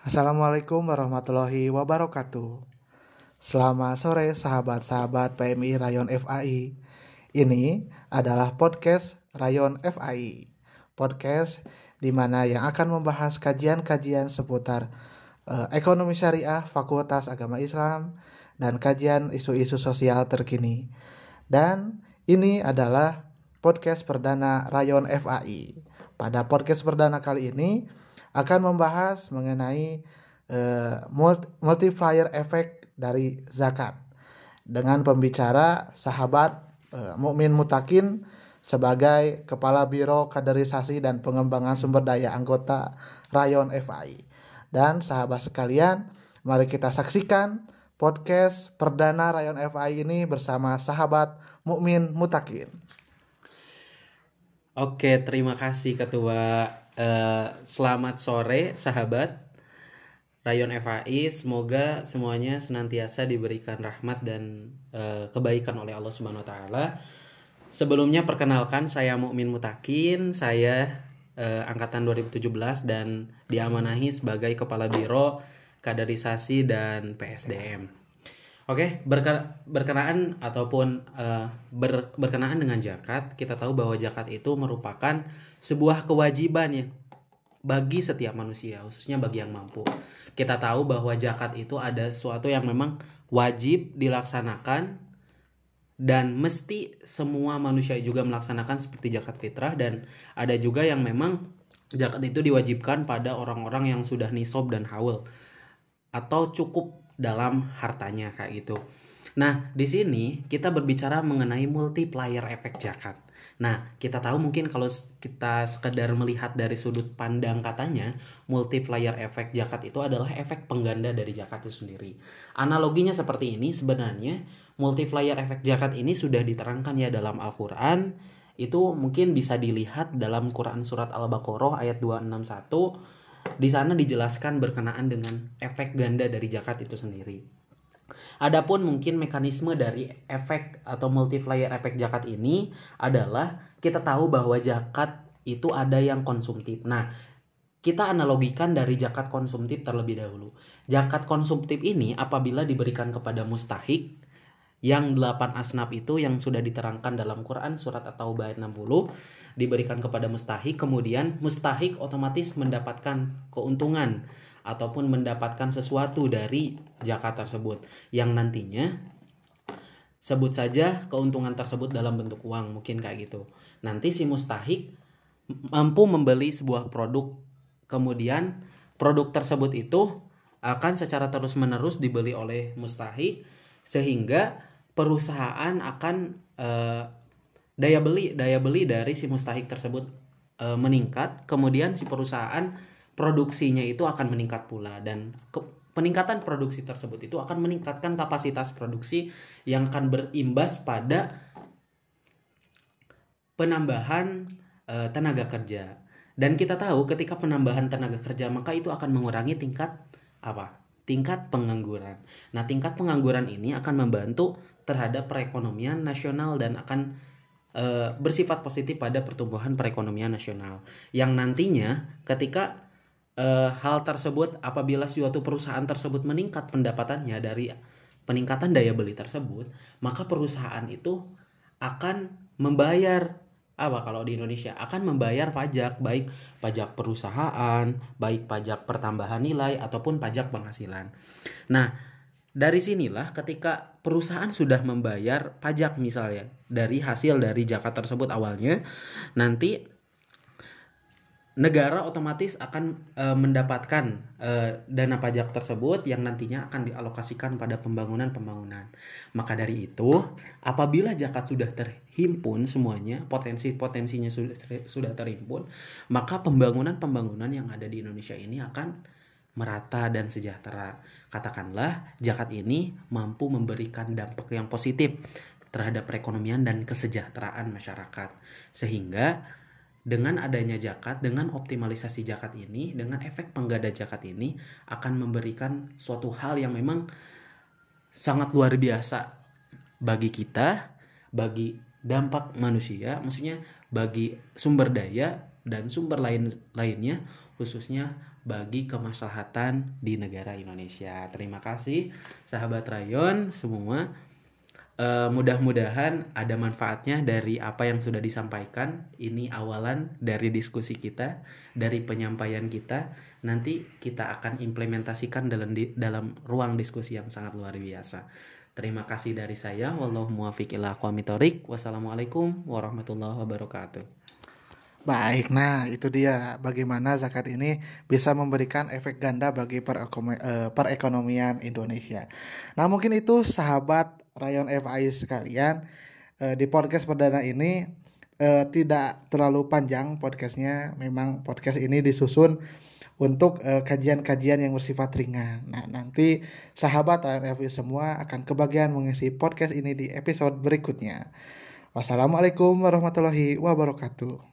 Assalamualaikum warahmatullahi wabarakatuh. Selamat sore sahabat-sahabat PMI Rayon FAI. Ini adalah podcast Rayon FAI. Podcast di mana yang akan membahas kajian-kajian seputar uh, ekonomi syariah, Fakultas Agama Islam, dan kajian isu-isu sosial terkini. Dan ini adalah podcast perdana Rayon FAI. Pada podcast perdana kali ini, akan membahas mengenai uh, multiplier efek dari zakat dengan pembicara sahabat uh, mukmin mutakin sebagai kepala biro kaderisasi dan pengembangan sumber daya anggota Rayon FAI. Dan sahabat sekalian, mari kita saksikan podcast perdana Rayon FAI ini bersama sahabat mukmin mutakin. Oke, terima kasih Ketua Eh, selamat sore sahabat Rayon FAI. Semoga semuanya senantiasa diberikan rahmat dan uh, kebaikan oleh Allah Subhanahu wa taala. Sebelumnya perkenalkan saya Mukmin Mutakin, saya uh, angkatan 2017 dan diamanahi sebagai kepala biro kaderisasi dan PSDM. Oke, berkenaan ataupun uh, ber, berkenaan dengan zakat, kita tahu bahwa zakat itu merupakan sebuah kewajiban ya bagi setiap manusia, khususnya bagi yang mampu. Kita tahu bahwa zakat itu ada sesuatu yang memang wajib dilaksanakan dan mesti semua manusia juga melaksanakan seperti zakat fitrah dan ada juga yang memang zakat itu diwajibkan pada orang-orang yang sudah nisob dan haul atau cukup dalam hartanya kayak gitu. Nah, di sini kita berbicara mengenai multiplier efek zakat. Nah, kita tahu mungkin kalau kita sekedar melihat dari sudut pandang katanya, multiplier efek zakat itu adalah efek pengganda dari zakat itu sendiri. Analoginya seperti ini, sebenarnya multiplier efek zakat ini sudah diterangkan ya dalam Al-Quran. Itu mungkin bisa dilihat dalam Quran Surat Al-Baqarah ayat 261. Di sana dijelaskan berkenaan dengan efek ganda dari zakat itu sendiri. Adapun mungkin mekanisme dari efek atau multiplier efek zakat ini adalah kita tahu bahwa zakat itu ada yang konsumtif. Nah, kita analogikan dari zakat konsumtif terlebih dahulu. Zakat konsumtif ini apabila diberikan kepada mustahik yang delapan asnaf itu yang sudah diterangkan dalam Quran surat At-Taubah ayat 60 diberikan kepada mustahik kemudian mustahik otomatis mendapatkan keuntungan ataupun mendapatkan sesuatu dari zakat tersebut yang nantinya sebut saja keuntungan tersebut dalam bentuk uang mungkin kayak gitu. Nanti si mustahik mampu membeli sebuah produk kemudian produk tersebut itu akan secara terus-menerus dibeli oleh mustahik sehingga perusahaan akan eh, daya beli daya beli dari si mustahik tersebut eh, meningkat kemudian si perusahaan produksinya itu akan meningkat pula dan ke, peningkatan produksi tersebut itu akan meningkatkan kapasitas produksi yang akan berimbas pada penambahan e, tenaga kerja. Dan kita tahu ketika penambahan tenaga kerja maka itu akan mengurangi tingkat apa? Tingkat pengangguran. Nah, tingkat pengangguran ini akan membantu terhadap perekonomian nasional dan akan e, bersifat positif pada pertumbuhan perekonomian nasional. Yang nantinya ketika uh, hal tersebut apabila suatu perusahaan tersebut meningkat pendapatannya dari peningkatan daya beli tersebut, maka perusahaan itu akan membayar apa kalau di Indonesia akan membayar pajak baik pajak perusahaan, baik pajak pertambahan nilai ataupun pajak penghasilan. Nah, dari sinilah ketika perusahaan sudah membayar pajak misalnya dari hasil dari zakat tersebut awalnya, nanti negara otomatis akan e, mendapatkan e, dana pajak tersebut yang nantinya akan dialokasikan pada pembangunan-pembangunan. Maka dari itu, apabila zakat sudah terhimpun semuanya, potensi-potensinya sudah sudah terhimpun, maka pembangunan-pembangunan yang ada di Indonesia ini akan merata dan sejahtera. Katakanlah zakat ini mampu memberikan dampak yang positif terhadap perekonomian dan kesejahteraan masyarakat. Sehingga dengan adanya zakat, dengan optimalisasi zakat ini, dengan efek penggada zakat ini akan memberikan suatu hal yang memang sangat luar biasa bagi kita, bagi dampak manusia, maksudnya bagi sumber daya dan sumber lain lainnya khususnya bagi kemaslahatan di negara Indonesia. Terima kasih sahabat Rayon semua. Uh, mudah-mudahan ada manfaatnya dari apa yang sudah disampaikan. Ini awalan dari diskusi kita, dari penyampaian kita. Nanti kita akan implementasikan dalam di, dalam ruang diskusi yang sangat luar biasa. Terima kasih dari saya. Wallahu Wassalamualaikum warahmatullahi wabarakatuh. Baik, nah itu dia bagaimana zakat ini bisa memberikan efek ganda bagi eh, perekonomian Indonesia. Nah mungkin itu sahabat Rayon FI sekalian uh, di podcast perdana ini uh, tidak terlalu panjang podcastnya memang podcast ini disusun untuk eh, kajian-kajian uh, yang bersifat ringan. Nah, nanti sahabat FI semua akan kebagian mengisi podcast ini di episode berikutnya. Wassalamualaikum warahmatullahi wabarakatuh.